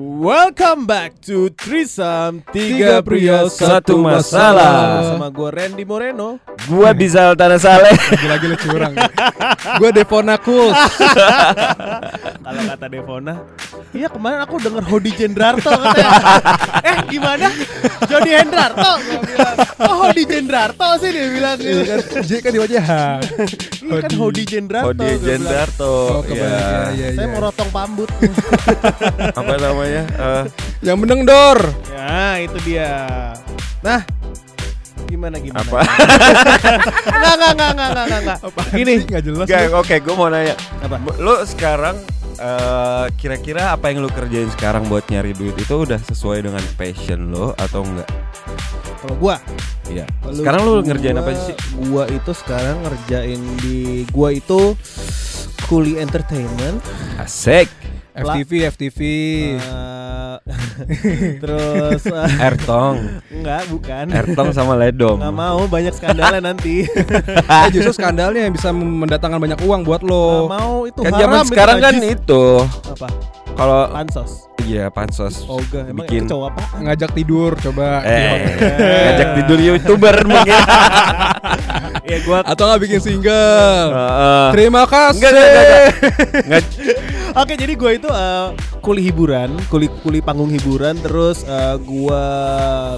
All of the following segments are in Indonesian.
Welcome back to Trisam Tiga Tiga pria, satu masalah. Sama gue Randy Moreno Gua Bizal Tanah Saleh. Lagi-lagi lu curang. Gue Devona Kuls. Kalau kata Devona Iya kemarin aku denger Hodi Jendrarto katanya Eh gimana? Jody Hendrarto Oh Hodi Jendrarto sih dia bilang gitu kan J kan di wajah. Iya kan Hodi Jendrarto Hodi. Jendarto. Oh, kebayang. ya. Iya, iya, Saya mau rotong pambut Apa namanya? Eh, Yang menang Dor. Ya itu dia Nah Gimana gimana apa? Enggak enggak enggak enggak enggak enggak Gini nggak jelas. Oke, oke, gue mau nanya. Apa? Lu sekarang eh, kira-kira apa yang lu kerjain sekarang buat nyari duit itu udah sesuai dengan passion lo atau enggak? Kalau gua Iya. Kalau Sekarang lu gua- ngerjain apa sih? Gua itu sekarang ngerjain di gua itu Kuli Entertainment. Asik. FTV, FTV. eh, terus eh, Ertong, enggak bukan. Ertong sama Ledom. Nggak mau banyak skandalnya nanti. eh justru skandalnya yang bisa mendatangkan banyak uang buat Nggak lo. mau itu Kan haram zaman itu sekarang kan itu apa? kalau Pansos. iya pansos Oga, emang bikin itu apa? Ngajak tidur coba. eh ngajak tidur youtuber mungkin. ya gua Atau nggak bikin single. Heeh. Terima kasih. Enggak, enggak, enggak, enggak. Oke, jadi gue itu eh, kuli hiburan, kuli kuli panggung hiburan, terus eh, gua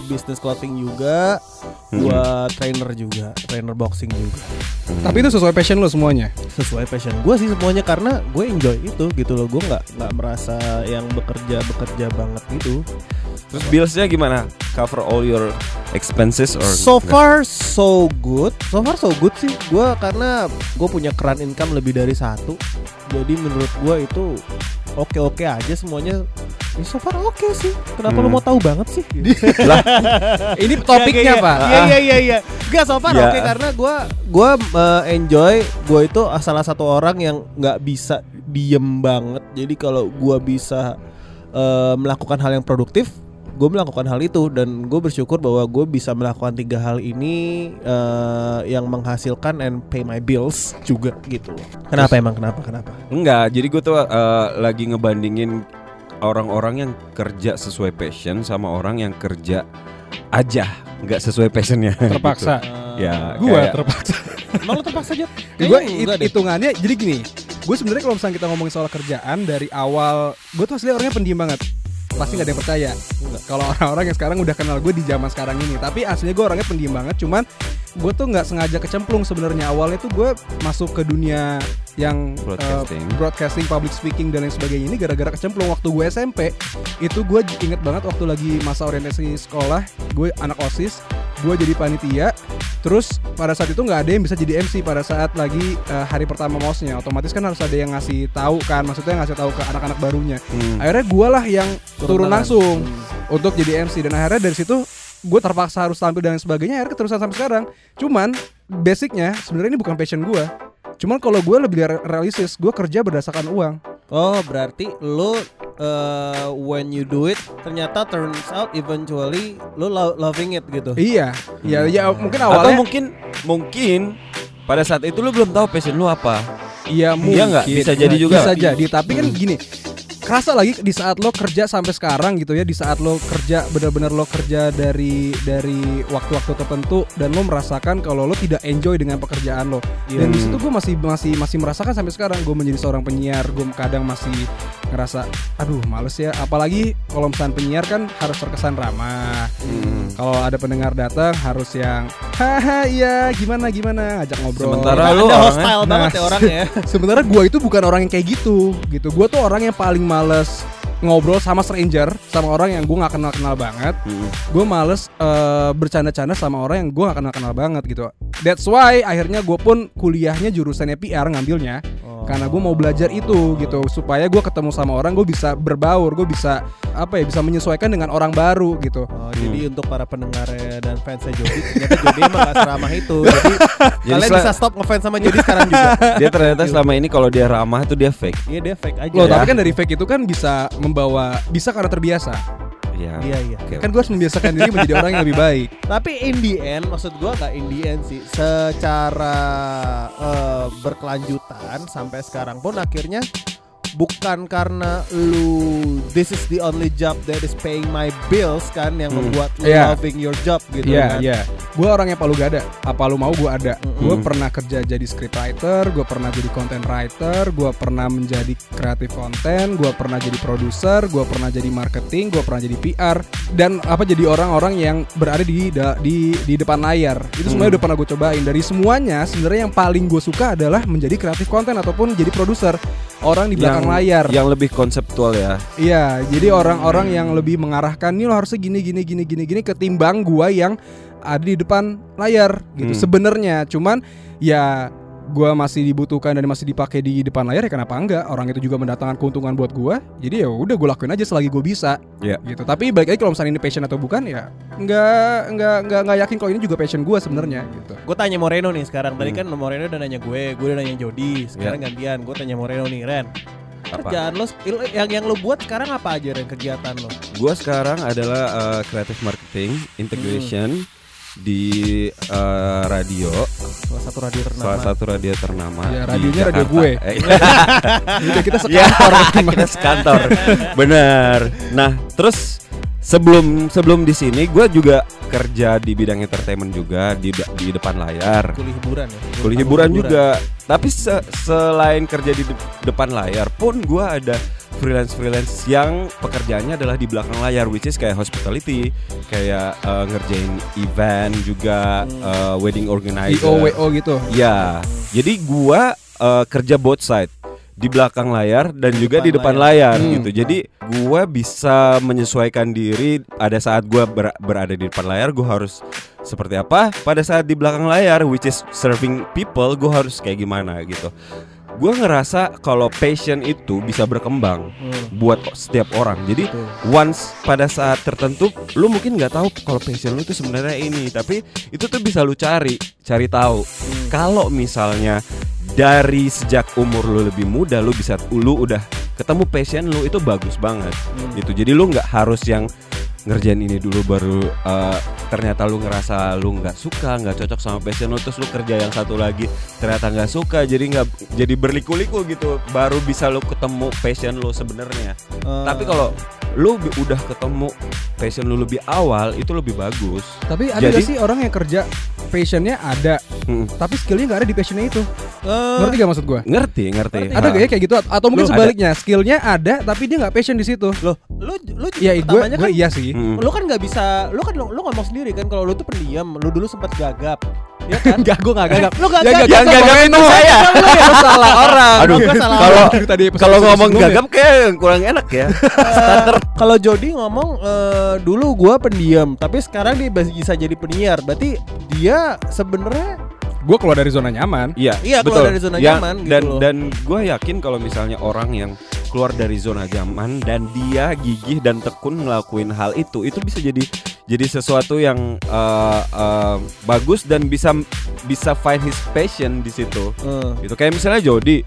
bisnis clothing juga, gua trainer juga, trainer boxing juga. Tapi itu sesuai passion lo semuanya. Sesuai passion gue sih semuanya karena gue enjoy itu gitu loh, gue nggak nggak merasa yang bekerja bekerja banget gitu. Terus billsnya gimana? Cover all your expenses or So enggak? far so good, so far so good sih. Gue karena gue punya keran income lebih dari satu, jadi menurut gue itu oke oke aja semuanya. Ya, so far oke sih. Kenapa lu Hmm. mau tahu banget sih? Ini topiknya Iya, pak. Iya iya iya iya. Gak so far Ya. oke karena gua gua uh, enjoy gua itu salah satu orang yang nggak bisa diem banget. Jadi kalau gua bisa uh, melakukan hal yang produktif, gue melakukan hal itu dan gue bersyukur bahwa gue bisa melakukan tiga hal ini uh, yang menghasilkan and pay my bills juga gitu. Kenapa emang kenapa kenapa? Enggak, jadi gue tuh eh, lagi ngebandingin orang-orang yang kerja sesuai passion sama orang yang kerja aja nggak sesuai passionnya. Terpaksa. Gitu. Ya, Gua kayak- terpaksa. Emang lu terpaksa aja? gue hitungannya jadi gini gue sebenarnya kalau misalnya kita ngomongin soal kerjaan dari awal gue tuh asli orangnya pendiam banget pasti nggak ada yang percaya. Kalau orang-orang yang sekarang udah kenal gue di zaman sekarang ini. Tapi aslinya gue orangnya pendiam banget cuman gue tuh nggak sengaja kecemplung sebenarnya. Awalnya tuh gue masuk ke dunia yang uh, Broadcasting. broadcasting, public speaking dan lain sebagainya ini gara-gara kecemplung. Waktu gue SMP itu gue inget banget waktu lagi masa orientasi sekolah gue anak osis gue jadi panitia. Terus pada saat itu nggak ada yang bisa jadi MC pada saat lagi uh, hari pertama mosnya otomatis kan harus ada yang ngasih tahu kan maksudnya ngasih tahu ke anak-anak barunya. Hmm. akhirnya gue lah yang turun, tangan. langsung untuk jadi MC dan akhirnya dari situ gue terpaksa harus tampil dan sebagainya akhirnya keterusan sampai sekarang cuman basicnya sebenarnya ini bukan passion gue cuman kalau gue lebih re- realistis gue kerja berdasarkan uang Oh berarti lo uh, when you do it ternyata turns out eventually lo lo- loving it gitu. iya ya ya mungkin Atau awalnya mungkin mungkin pada saat itu lu belum tahu passion lu apa. Iya mungkin Iya nggak? Bisa jadi juga. Bisa jadi Tapi kan gini kerasa lagi di saat lo kerja sampai sekarang gitu ya di saat lo kerja benar-benar lo kerja dari dari waktu-waktu tertentu dan lo merasakan kalau lo tidak enjoy dengan pekerjaan lo. Dan di situ gue masih masih masih merasakan sampai sekarang gue menjadi seorang penyiar gue kadang masih ngerasa aduh males ya. Apalagi kalau misalnya penyiar kan harus terkesan ramah. Hmm. Kalau ada pendengar datang harus yang haha iya gimana gimana ngajak ngobrol Sementara lu orangnya- hostile banget ya Nah, orangnya ya. Sebenarnya gue itu bukan orang yang kayak gitu, gitu. Gue tuh orang yang paling males ngobrol sama stranger, sama orang yang gue nggak kenal kenal banget. Hmm. Gue males eh, bercanda-canda sama orang yang gue nggak kenal kenal banget gitu. That's why akhirnya gue pun kuliahnya jurusannya PR ngambilnya. Oh. karena gue mau belajar itu gitu supaya gue ketemu sama orang gue bisa berbaur gue bisa apa ya bisa menyesuaikan dengan orang baru gitu Oh, Hmm. jadi untuk para pendengarnya dan fansnya Jody, ternyata Jody emang gak seramah itu. Jadi, Jadi kalian bisa stop ngefans sama Jody sekarang juga. Dia ternyata selama ini kalau dia ramah itu dia fake. Iya dia fake aja. loh Ya. tapi kan dari fake itu kan bisa membawa bisa karena terbiasa Iya. Iya iya. Oke. kan gue harus membiasakan diri menjadi orang yang lebih baik Tapi in the end, maksud gua gak in the end sih. Secara eh, berkelanjutan sampai sekarang pun akhirnya bukan karena lu this is the only job that is paying my bills kan yang Hmm. membuat lu Iya. loving your job gitu Iya, kan. iya. Gue orang yang palu gak ada. Apa lu mau gue ada. Gue Mm-mm. pernah kerja jadi scriptwriter, gue pernah jadi content writer, gue pernah menjadi kreatif konten, gue pernah jadi produser, gue pernah jadi marketing, gue pernah jadi PR dan apa jadi orang-orang yang berada di di di depan layar. Itu semuanya Hmm. udah pernah gue cobain. Dari semuanya sebenarnya yang paling gue suka adalah menjadi kreatif konten ataupun jadi produser. Orang di belakang layar. Yang lebih konseptual ya. Iya, jadi orang-orang yang lebih mengarahkan nih lo harusnya gini gini gini gini gini ketimbang gua yang ada di depan layar gitu. Hmm. Sebenarnya cuman ya gua masih dibutuhkan dan masih dipakai di depan layar ya kenapa enggak? Orang itu juga mendatangkan keuntungan buat gua. Jadi ya udah gua lakuin aja selagi gua bisa. Iya. Gitu. Tapi balik lagi kalau misalnya ini passion atau bukan ya enggak enggak enggak enggak yakin kalau ini juga passion gua sebenarnya gitu. Gue tanya Moreno nih sekarang. Tadi Hmm. kan Moreno udah nanya gue, gue udah nanya Jody. Sekarang gantian, gue tanya Moreno nih, Ren. Apa? Kerjaan lo yang yang lo buat sekarang apa aja Ren kegiatan lo? Gua sekarang adalah uh, creative marketing integration di uh, radio Salah satu radio ternama. salah satu radio ternama Ya, di radionya radio gue. Eh, Udah kita Ya, sekantor. kita sekantor. Bener. Nah, terus sebelum sebelum di sini gue juga kerja di bidang entertainment juga di di depan layar. Kuliah hiburan ya. Kuliah hiburan juga. Tapi se- selain kerja di de- depan layar pun gue ada freelance freelance yang pekerjaannya adalah di belakang layar, which is kayak hospitality, kayak uh, ngerjain event juga uh, wedding organizer. IO WO gitu. Ya, jadi gua uh, kerja both side di belakang layar dan juga depan di depan layar. layar, Hmm. gitu. Jadi gua bisa menyesuaikan diri pada saat gua ber- berada di depan layar, gua harus seperti apa. Pada saat di belakang layar, which is serving people, gua harus kayak gimana gitu. Gua ngerasa kalau passion itu bisa berkembang Hmm. buat setiap orang. Jadi Betul. once pada saat tertentu lu mungkin nggak tahu kalau passion lu itu sebenarnya ini tapi itu tuh bisa lu cari cari tahu Hmm. kalau misalnya dari sejak umur lu lebih muda lu bisa lu udah ketemu passion lu itu bagus banget Hmm. gitu jadi lu nggak harus yang ngerjain ini dulu baru uh, ternyata lu ngerasa lu nggak suka nggak cocok sama passion lu terus lu kerja yang satu lagi ternyata nggak suka jadi nggak jadi berliku-liku gitu baru bisa lu ketemu passion lu sebenarnya Eh, tapi kalau lu udah ketemu passion lu lebih awal itu lebih bagus. Tapi ada Jadi- gak sih orang yang kerja passionnya ada, Mm. tapi skillnya nggak ada di passionnya itu? eh, Ngerti gak maksud gua? Ngerti, ngerti. Ngerti. Ada gak ya kayak gitu? Atau mungkin Loh, sebaliknya, skillnya ada tapi dia nggak passion di situ. Loh, lu lu Ya, gue utamanya gue kan iya sih. Mm. lu kan nggak bisa lu kan lu, lu ngomong sendiri kan kalau lu tuh pendiam lu dulu sempat gagap ya kan Enggak, gue enggak gagap. lu gak Ya, gagap Yang gagap itu saya. Lu salah orang. Aduh, Gua salah kalau tadi kalau ngomong gagap kayak kurang enak ya. Eh, kalau Jody ngomong eh, dulu gua pendiam tapi sekarang dia bisa jadi penyiar berarti dia sebenarnya Gue keluar dari zona nyaman. Iya, Iya, keluar dari zona Yang- nyaman gitu dan loh. dan gue yakin kalau misalnya orang yang keluar dari zona nyaman dan dia gigih dan tekun ngelakuin hal itu, itu bisa jadi jadi sesuatu yang eh, eh, bagus dan bisa bisa find his passion di situ. eh, Gitu kayak misalnya Jody,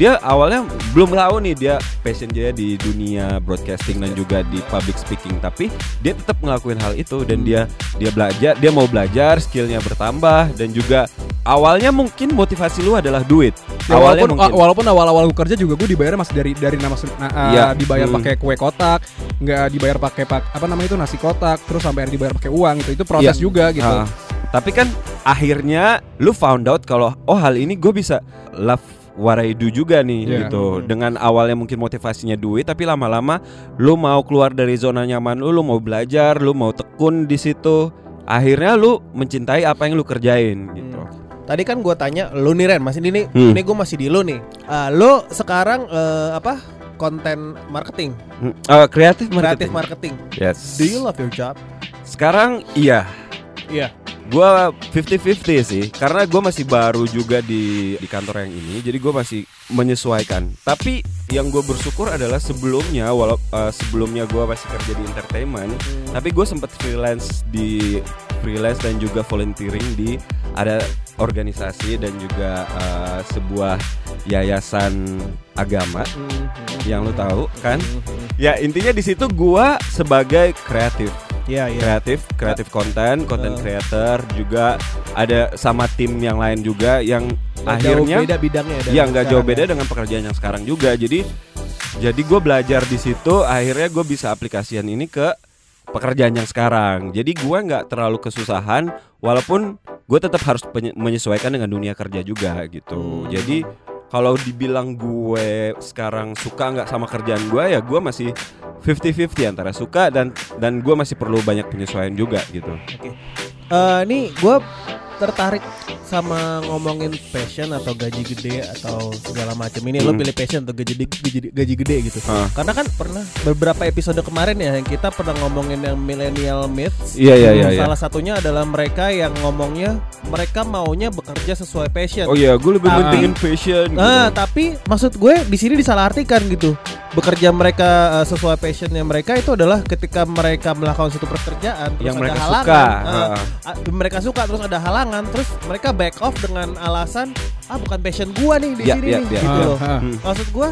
dia awalnya belum tahu nih dia passion dia di dunia broadcasting dan juga di public speaking, tapi dia tetap ngelakuin hal itu dan dia dia belajar, dia mau belajar, skillnya bertambah dan juga awalnya mungkin motivasi lu adalah duit. Ya, awalnya walaupun mungkin. walaupun awal-awal gue kerja juga gue dibayar masih dari dari nama sen- na- uh, Iya. dibayar Hmm. pakai kue kotak, nggak dibayar pakai pak apa namanya itu nasi kotak, terus sampai dibayar pakai uang gitu. Itu proses Iya. juga gitu. Ah, tapi kan akhirnya lu found out kalau oh hal ini gue bisa love what I do juga nih Iya. gitu. Dengan awalnya mungkin motivasinya duit tapi lama-lama lu mau keluar dari zona nyaman lu, lu mau belajar, lu mau tekun di situ. Akhirnya lu mencintai apa yang lu kerjain gitu. tadi kan gua tanya lu nih Ren masih ini Hmm. ini gue masih di lu nih Ah, lu sekarang eh, apa konten marketing Hmm, eh, kreatif kreatif marketing. marketing Yes. do you love your job Sekarang iya. iya Gua 50-50 sih, karena gue masih baru juga di di kantor yang ini, jadi gue masih menyesuaikan. Tapi yang gue bersyukur adalah sebelumnya, walau eh, sebelumnya gue masih kerja di entertainment, tapi gue sempat freelance di freelance dan juga volunteering di ada organisasi dan juga eh, sebuah yayasan agama. Yang lu tahu kan? Ya intinya di situ gua sebagai kreatif Iya, iya. kreatif, kreatif konten, konten Uh. creator juga ada sama tim yang lain juga yang jauh akhirnya beda bidangnya ya. ya nggak jauh beda dengan pekerjaan yang sekarang juga. Jadi jadi gue belajar di situ, akhirnya gue bisa aplikasian ini ke pekerjaan yang sekarang. Jadi gue nggak terlalu kesusahan, walaupun gue tetap harus menyesuaikan dengan dunia kerja juga gitu. Jadi kalau dibilang gue sekarang suka nggak sama kerjaan gue ya gue masih 50-50 antara suka dan dan gue masih perlu banyak penyesuaian juga gitu. Oke. Eh, nih gue tertarik sama ngomongin passion atau gaji gede atau segala macam ini lo Hmm. pilih passion atau gaji gede, gaji, gaji gede gitu Hah. karena kan pernah beberapa episode kemarin ya yang kita pernah ngomongin yang millennial myths Iya iya iya. iya. salah satunya adalah mereka yang ngomongnya mereka maunya bekerja sesuai passion Oh iya, gue lebih Tapi- pentingin passion. gitu. Ah, tapi maksud gue di sini disalahartikan gitu. Bekerja mereka uh, sesuai passionnya mereka itu adalah ketika mereka melakukan suatu pekerjaan terus Yang ada mereka halangan, suka. uh, ah, mereka suka terus ada halangan, terus mereka back off dengan alasan ah bukan passion gua nih di Ya, sini ya, nih ya. gitu Ah, loh. ah. Hmm. Maksud gua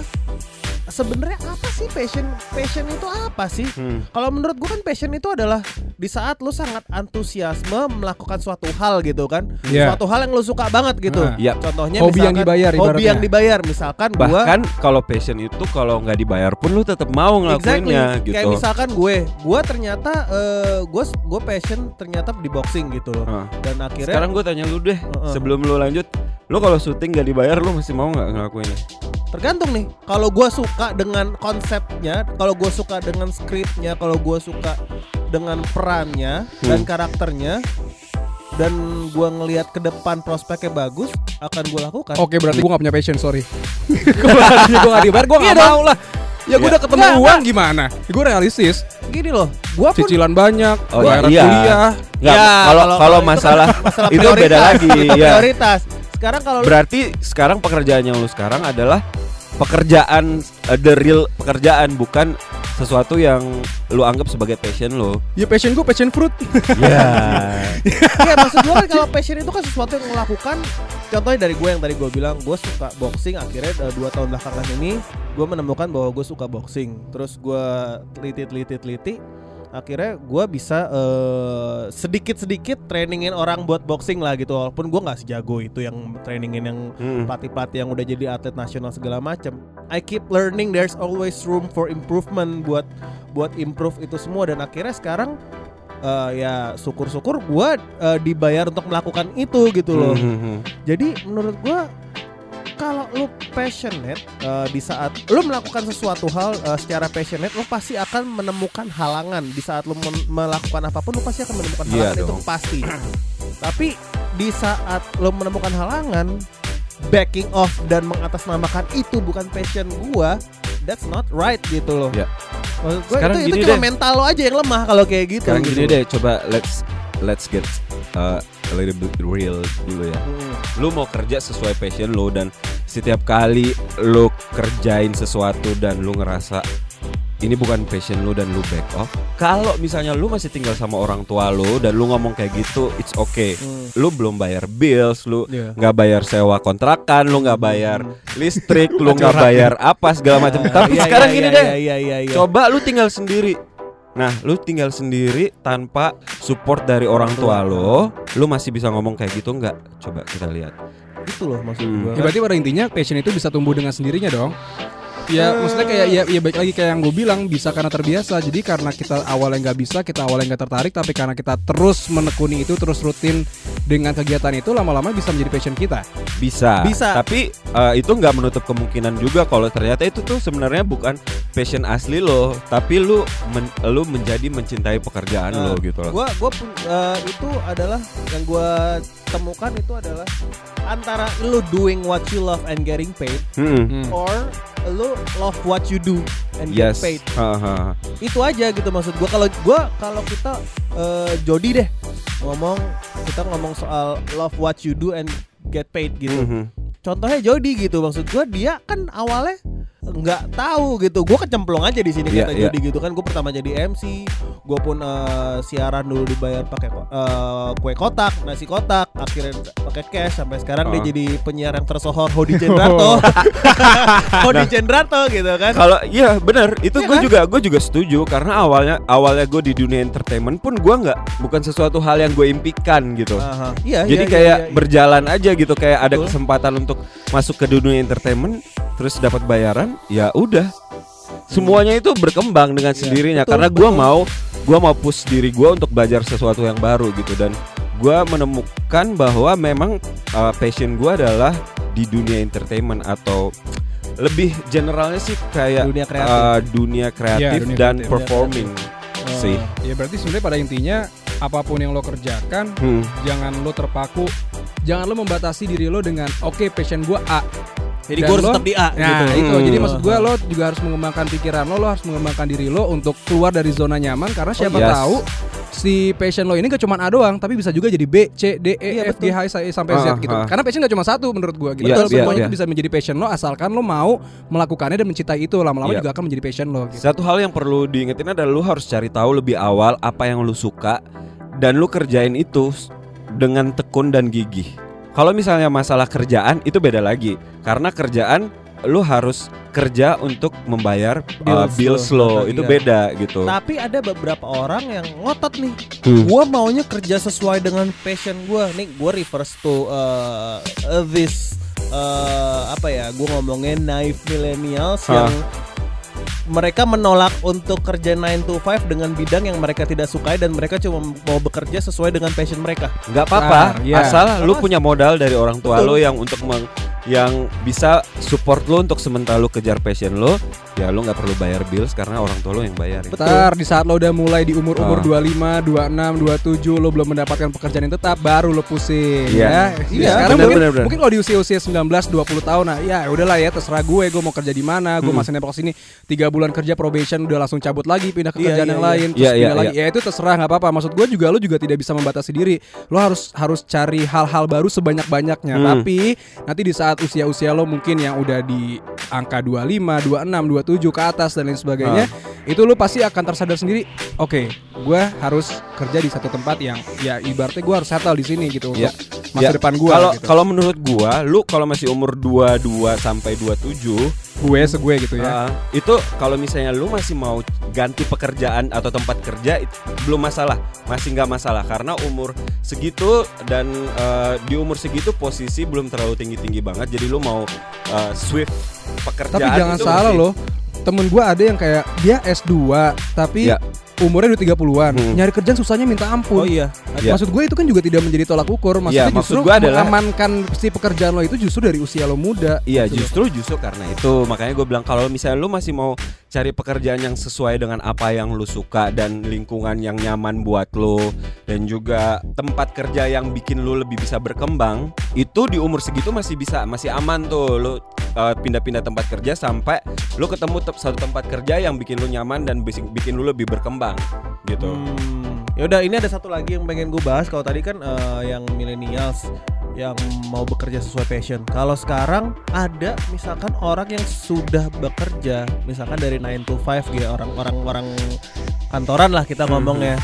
sebenarnya apa sih passion? Passion itu apa sih? Hmm. Kalau menurut gua kan passion itu adalah di saat lu sangat antusiasme melakukan suatu hal gitu kan. Iya. Suatu hal yang lu suka banget gitu. Ah. Iya. Contohnya Hobi yang dibayar Hobi ibaratnya. yang dibayar misalkan Bahkan kalau passion itu kalau nggak dibayar pun lu tetap mau Exactly. ngelakuinnya gitu. Kayak misalkan gue, gue ternyata eh, gue gue passion ternyata di boxing gitu loh. Ah. Dan akhirnya Sekarang gue tanya lu deh, Heeh. sebelum lu lanjut, lu kalau syuting gak dibayar lu masih mau nggak ngelakuinnya? Tergantung nih. Kalau gue suka dengan konsepnya, kalau gue suka dengan skripnya, kalau gue suka dengan perannya dan Hmm. karakternya dan gue ngelihat ke depan prospeknya bagus, akan gue lakukan. Oke berarti gue gak punya passion sorry gue gak dibayar gue gak mau lah Ya gue Iya. udah ketemu Nggak, uang gimana Gue realistis Gini loh, gue pun Cicilan banyak Oh, Bayaran iya. kuliah Nggak, Ya, kalau kalau- kalau itu masalah masalah itu beda lagi ya. prioritas. Sekarang kalau lu- Berarti sekarang pekerjaan yang lu sekarang adalah pekerjaan uh, the real pekerjaan bukan sesuatu yang lu anggap sebagai passion lo. Ya passion gue passion fruit Ya. Iya maksud gue kan kalau passion itu kan sesuatu yang melakukan Contohnya dari gue yang tadi gue bilang Gue suka boxing Akhirnya uh, dua tahun belakangan ini Gue menemukan bahwa gue suka boxing Terus gue teliti-teliti-teliti Akhirnya gue bisa eh, sedikit-sedikit trainingin orang buat boxing lah gitu Walaupun gue nggak sejago itu yang trainingin yang Hmm. pelatih-pelatih yang udah jadi atlet nasional segala macam. I keep learning there's always room for improvement buat buat improve itu semua dan akhirnya sekarang eh, ya syukur-syukur gua eh, dibayar untuk melakukan itu gitu loh. Hmm, hmm. Jadi menurut gua kalau lu passionate eh, di saat lu melakukan sesuatu hal eh, secara passionate lu pasti akan menemukan halangan di saat lu melakukan apa pun lu pasti akan menemukan Iya halangan itu dong. pasti. Tapi di saat lu menemukan halangan backing off dan mengatasnamakan itu bukan passion gua that's not right gitu loh. Maksud gua Sekarang itu, itu cuma deh. mental lo aja yang lemah kalau kayak gitu. Sekarang gitu. gini deh, coba let's let's get uh, little bit real dulu ya. Hmm. Lu mau kerja sesuai passion lo dan setiap kali lu kerjain sesuatu dan lu ngerasa ini bukan passion lu dan lu back off. Kalau misalnya lu masih tinggal sama orang tua lu dan lu ngomong kayak gitu, it's okay. Hmm. Lu belum bayar bills, lu Iya. nggak bayar sewa kontrakan, lu nggak bayar listrik, lu nggak Curhat. bayar apa segala macam. Tapi Iya, sekarang iya, gini deh. Coba lu tinggal sendiri. Nah, lu tinggal sendiri tanpa support dari orang tua lo, lu masih bisa ngomong kayak gitu nggak? Coba kita lihat. Itu loh maksud Hmm. gua. Ya berarti pada intinya passion itu bisa tumbuh dengan sendirinya dong Ya maksudnya kayak ya, ya baik lagi kayak yang gue bilang bisa karena terbiasa jadi karena kita awalnya nggak bisa kita awalnya nggak tertarik tapi karena kita terus menekuni itu terus rutin dengan kegiatan itu lama-lama bisa menjadi passion kita Bisa. Bisa. Tapi eh, itu nggak menutup kemungkinan juga kalau ternyata itu tuh sebenarnya bukan passion asli lo, tapi lu men- lu menjadi mencintai pekerjaan Nah, lo gitu loh. Gua gua pun- eh, itu adalah yang gua temukan itu adalah antara lu doing what you love and getting paid Hmm. or lu love what you do and Yes. get paid. Ha, ha. Itu aja gitu maksud gua kalau gua kalau kita eh, Jody deh ngomong kita ngomong soal love what you do and get paid gitu. Mhm. Contohnya Jody gitu maksud gua dia kan awalnya nggak tahu gitu. Gua kecemplung aja di sini Iya, kata iya. Jody gitu kan. Gue pertama jadi MC, gue pun eh, siaran dulu dibayar pakai eh, kue kotak, nasi kotak, akhirnya pakai cash sampai sekarang dia Oh. jadi penyiar yang tersohor Hodi Jendrato. Hodi Jendrato gitu kan. Kalau iya benar itu Iya gue kan? juga gue juga setuju karena awalnya awalnya gue di dunia entertainment pun gue nggak bukan sesuatu hal yang gue impikan gitu. Aha. Iya, Jadi iya, kayak iya, iya. berjalan aja gitu kayak ada Betul. kesempatan untuk masuk ke dunia entertainment terus dapat bayaran ya udah semuanya itu berkembang dengan Iya, sendirinya betul, karena gua betul. mau gua mau push diri gua untuk belajar sesuatu yang baru gitu dan gua menemukan bahwa memang uh, passion gua adalah di dunia entertainment atau lebih generalnya sih kayak Dunia kreatif. uh, dunia kreatif dunia dan kreatif. performing Oh. sih. Ya berarti sebenarnya pada intinya apa pun yang lo kerjakan Hmm. jangan lo terpaku jangan lo membatasi diri lo dengan oke passion gua A Jadi gue harus lo- tetap di A Nah gitu. itu Hmm. jadi maksud gue lo juga harus mengembangkan pikiran lo, lo harus mengembangkan diri lo untuk keluar dari zona nyaman karena siapa yes. tahu si passion lo ini gak cuma A doang tapi bisa juga jadi B, C, D, E, Iya, F, G, H I, sampai Z Ah, gitu. ah. Karena passion gak cuma satu menurut gue gitu. Iya, Betul, iya, semuanya iya. itu bisa menjadi passion lo asalkan lo mau melakukannya dan mencintai itu lama-lama Iya. juga akan menjadi passion lo gitu. Satu hal yang perlu diingetin adalah lu harus cari tahu lebih awal apa yang lu suka dan lu kerjain itu dengan tekun dan gigih. Kalau misalnya masalah kerjaan itu beda lagi. Karena kerjaan lu harus kerja untuk membayar uh, Bills bills lo. Itu iya. beda gitu. Tapi ada beberapa orang yang ngotot nih. Hmm. Gua maunya kerja sesuai dengan passion gua. Nih gua reverse to uh, uh, this uh, apa ya? Gua ngomongin naive millennials Hah. yang mereka menolak untuk kerja 9 to 5 dengan bidang yang mereka tidak sukai dan mereka cuma mau bekerja sesuai dengan passion mereka. nggak apa-apa Ah, iya. asal lu punya modal dari orang tua Betul. lu yang untuk meng- yang bisa support lu untuk sementara lu kejar passion lu ya lu nggak perlu bayar bills karena orang tua lu yang bayarin Betul. Ntar di saat lo udah mulai di umur-umur Ah. 25, 26, 27 lo belum mendapatkan pekerjaan yang tetap baru lo pusing Iya. ya. Iya, Sekarang benar, mungkin benar, benar. mungkin kalau di usia-usia 19, 20 tahun nah ya udahlah ya terserah gue gue mau kerja di mana, gue Hmm. masih nempel sini 3 bulan kerja probation udah langsung cabut lagi pindah ke Iya, kerjaan iya, yang iya. lain terus Iya, iya, pindah lagi. Ya itu terserah nggak apa-apa. Maksud gue juga lo juga tidak bisa membatasi diri. Lo harus harus cari hal-hal baru sebanyak-banyaknya. Hmm. Tapi nanti di saat usia-usia lo mungkin yang udah di angka 25, 26, 27 ke atas dan lain sebagainya, Ah. itu lo pasti akan tersadar sendiri. Oke, gue harus kerja di satu tempat yang ya ibaratnya gue harus settle di sini gitu Iya. untuk masa Ya, depan gue. Kalau gitu. kalau menurut gua, lu kalau masih umur 22 sampai 27, gue segue gitu ya. uh, itu kalau misalnya lu masih mau ganti pekerjaan atau tempat kerja it- belum masalah, masih nggak masalah karena umur segitu dan uh, di umur segitu posisi belum terlalu tinggi-tinggi banget. Jadi lu mau uh, swift pekerjaan Tapi jangan itu salah masih- loh. Temen gue ada yang kayak dia S2 tapi Ya. umurnya udah 30-an. Hmm. Nyari kerjaan susahnya minta ampun. Oh iya. Iya. Maksud gue itu kan juga tidak menjadi tolak ukur. Maksudnya Iya, maksud justru gue adalah- mengamankan si pekerjaan lo itu justru dari usia lo muda. Iya gitu justru justru karena itu makanya gue bilang kalau misalnya lu masih mau cari pekerjaan yang sesuai dengan apa yang lu suka dan lingkungan yang nyaman buat lu dan juga tempat kerja yang bikin lu lebih bisa berkembang itu di umur segitu masih bisa masih aman tuh lu uh, pindah-pindah tempat kerja sampai lu ketemu te- satu tempat kerja yang bikin lu nyaman dan bikin bikin lu lebih berkembang gitu. Hmm. Ya udah ini ada satu lagi yang pengen gue bahas. Kalau tadi kan eh, yang millennials yang mau bekerja sesuai passion. Kalau sekarang ada misalkan orang yang sudah bekerja misalkan dari 9 to 5 gitu orang-orang orang kantoran lah kita ngomongnya.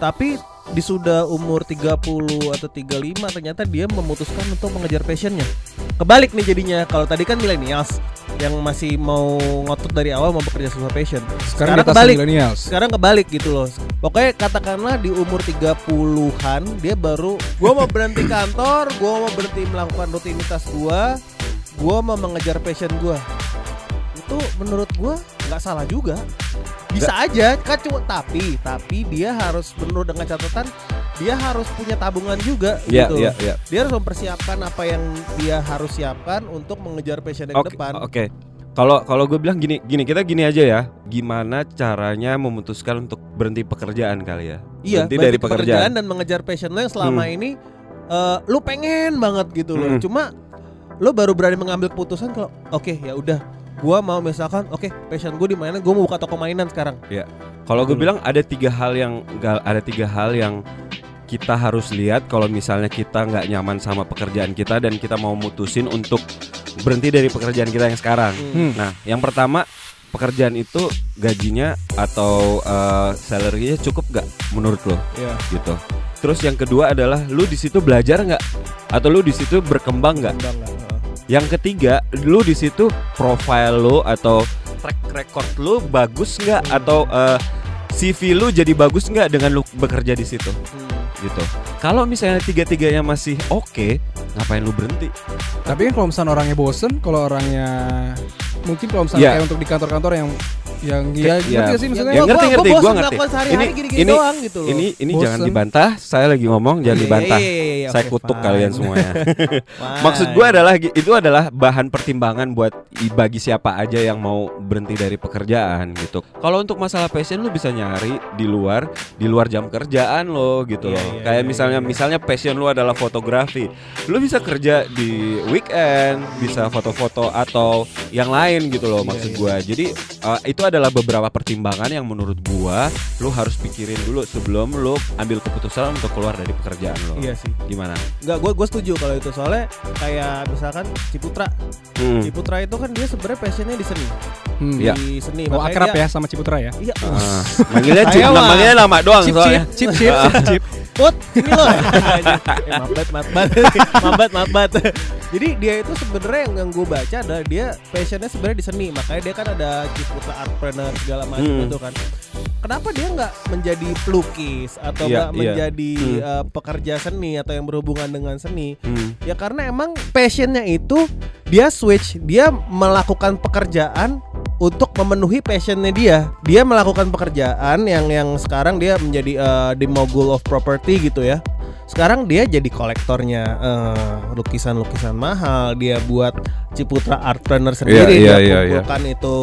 Tapi di sudah umur 30 atau 35 ternyata dia memutuskan untuk mengejar passionnya. Kebalik nih jadinya. Kalau tadi kan millennials yang masih mau ngotot dari awal mau bekerja sesuai passion. Sekarang, atas kebalik millennials. sekarang kebalik gitu loh pokoknya katakanlah di umur 30-an dia baru gua mau berhenti kantor gua mau berhenti melakukan rutinitas gua gua mau mengejar passion gua itu menurut gua nggak salah juga bisa aja kan cuma tapi tapi dia harus menurut dengan catatan dia harus punya tabungan juga Iya gitu iya iya. dia harus mempersiapkan apa yang dia harus siapkan untuk mengejar passion yang Oke, depan Oke. Kalau kalau gue bilang gini, gini kita gini aja ya. Gimana caranya memutuskan untuk berhenti pekerjaan kali ya? Iya, berhenti berarti dari pekerjaan. dan mengejar passion lo yang selama Hmm. ini eh, lu pengen banget gitu loh. Hmm. Cuma lu baru berani mengambil keputusan kalau oke ya udah gua mau misalkan oke passion gue di mainan gue mau buka toko mainan sekarang. Kalau gue Betul. bilang ada tiga hal yang gal- ada tiga hal yang kita harus lihat kalau misalnya kita nggak nyaman sama pekerjaan kita dan kita mau mutusin untuk berhenti dari pekerjaan kita yang sekarang. Hmm. Nah, yang pertama pekerjaan itu gajinya atau uh, salary-nya cukup nggak menurut lo? Iya. Gitu. Terus yang kedua adalah lu di situ belajar nggak? Atau lu di situ berkembang nggak? Yang ketiga, lu di situ profile lu atau track record lu bagus nggak? Atau eh, CV lu jadi bagus nggak dengan lu bekerja di situ Hmm. gitu. Kalau misalnya tiga-tiganya masih oke, ngapain lu berhenti? Tapi kan kalau misalnya orangnya bosen, kalau orangnya mungkin kalau misalnya Iya. kayak untuk di kantor-kantor yang yang ya Kayak- ngerti sih maksudnya? Ya, Gua- ngerti gua- ngerti, bosen ngerti. melakukan sehari-hari gini-gini ini doang gitu loh. ini ini Bosen. jangan dibantah. Saya lagi ngomong jangan Iya, dibantah. iya, iya, iya, Saya kutuk fine. kalian semuanya. Maksud gue adalah itu adalah bahan pertimbangan buat bagi siapa aja yang mau berhenti dari pekerjaan gitu. Kalau untuk masalah passion lu bisa nyari di luar di luar jam kerjaan lo gitu Iya, loh. iya, Kayak iya, misalnya iya. misalnya passion lu adalah fotografi. Lu bisa kerja di weekend, bisa foto-foto atau yang lain gitu loh Iya, maksud iya. gua. Jadi uh, itu adalah beberapa pertimbangan yang menurut gua lu harus pikirin dulu sebelum lu ambil keputusan untuk keluar dari pekerjaan lo. Iya sih. Gimana? Enggak, gue gue setuju kalau itu soalnya kayak misalkan Ciputra. Hmm. Ciputra itu kan dia sebenarnya passionnya di seni. Hmm. Iya. Di seni. Oh, akrab dia- ya sama Ciputra ya? Iya. Ah, manggilnya Saya mah. namanya nama doang Chip, soalnya. chip, chip, chip, chip. Put, ini loh. eh, mabat, mabat, mabat, mabat. Jadi dia itu sebenarnya yang, yang gue baca adalah dia passionnya sebenarnya di seni. Makanya dia kan ada Ciputra Artpreneur segala macam Hmm. itu kan. Kenapa dia nggak menjadi pelukis atau Iya, nggak iya. menjadi Hmm. eh, pekerja seni atau yang berhubungan dengan seni? Hmm. Ya karena emang passionnya itu dia switch, dia melakukan pekerjaan untuk memenuhi passionnya dia. Dia melakukan pekerjaan yang yang sekarang dia menjadi eh, the mogul of property gitu ya. Sekarang dia jadi kolektornya eh, lukisan-lukisan mahal. Dia buat Ciputra Artpreneur sendiri. Iya, iya, dia iya, iya. kumpulkan itu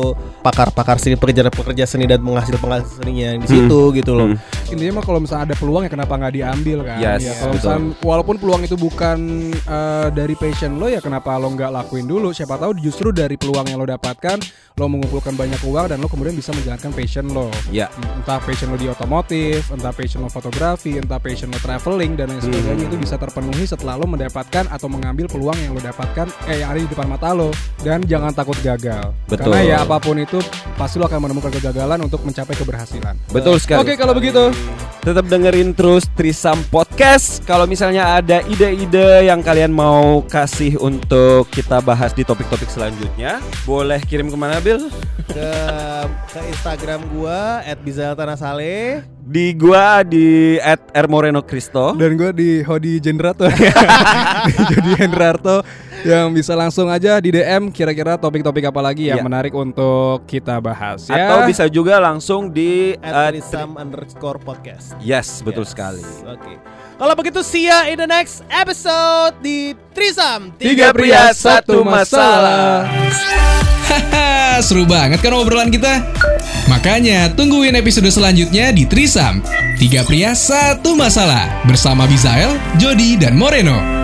pakar-pakar seni, pekerja-pekerja seni dan penghasil penghasil seninya di situ gitu loh. Hmm. Intinya mah kalau misalnya ada peluang ya kenapa nggak diambil kan? Yes, ya, kalau misalnya walaupun peluang itu bukan eh, dari passion lo ya kenapa lo nggak lakuin dulu? Siapa tahu justru dari peluang yang lo dapatkan lo mengumpulkan banyak uang dan lo kemudian bisa menjalankan passion lo. Ya. Entah passion lo di otomotif, entah passion lo fotografi, entah passion lo traveling dan lain sebagainya Hmm. itu bisa terpenuhi setelah lo mendapatkan atau mengambil peluang yang lo dapatkan eh yang ada di depan mata lo dan jangan takut gagal. Betul. Karena ya apa pun itu pasti lo akan menemukan kegagalan untuk mencapai keberhasilan. Betul sekali. Oke kalau begitu Tetap dengerin terus Trisam Podcast. Kalau misalnya ada ide-ide yang kalian mau kasih untuk kita bahas di topik-topik selanjutnya, boleh kirim ke mana Bil? Ke ke Instagram gua @bizaltanasale. Di gua di @ermoreno_cristo. dan gue di Hodi Jendrato jadi Hendrarto yang bisa langsung aja di DM kira-kira topik-topik apa lagi yang Iya. menarik untuk kita bahas ya. Atau bisa juga langsung di uh, @trisam underscore podcast. Yes, betul Yes. sekali. Oke. Kalau begitu see ya in the next episode di Trisam Tiga pria, satu masalah. Haha, seru banget kan obrolan kita? Makanya tungguin episode selanjutnya di Trisam. Tiga pria, satu masalah. Bersama Bizael, Jody, dan Moreno.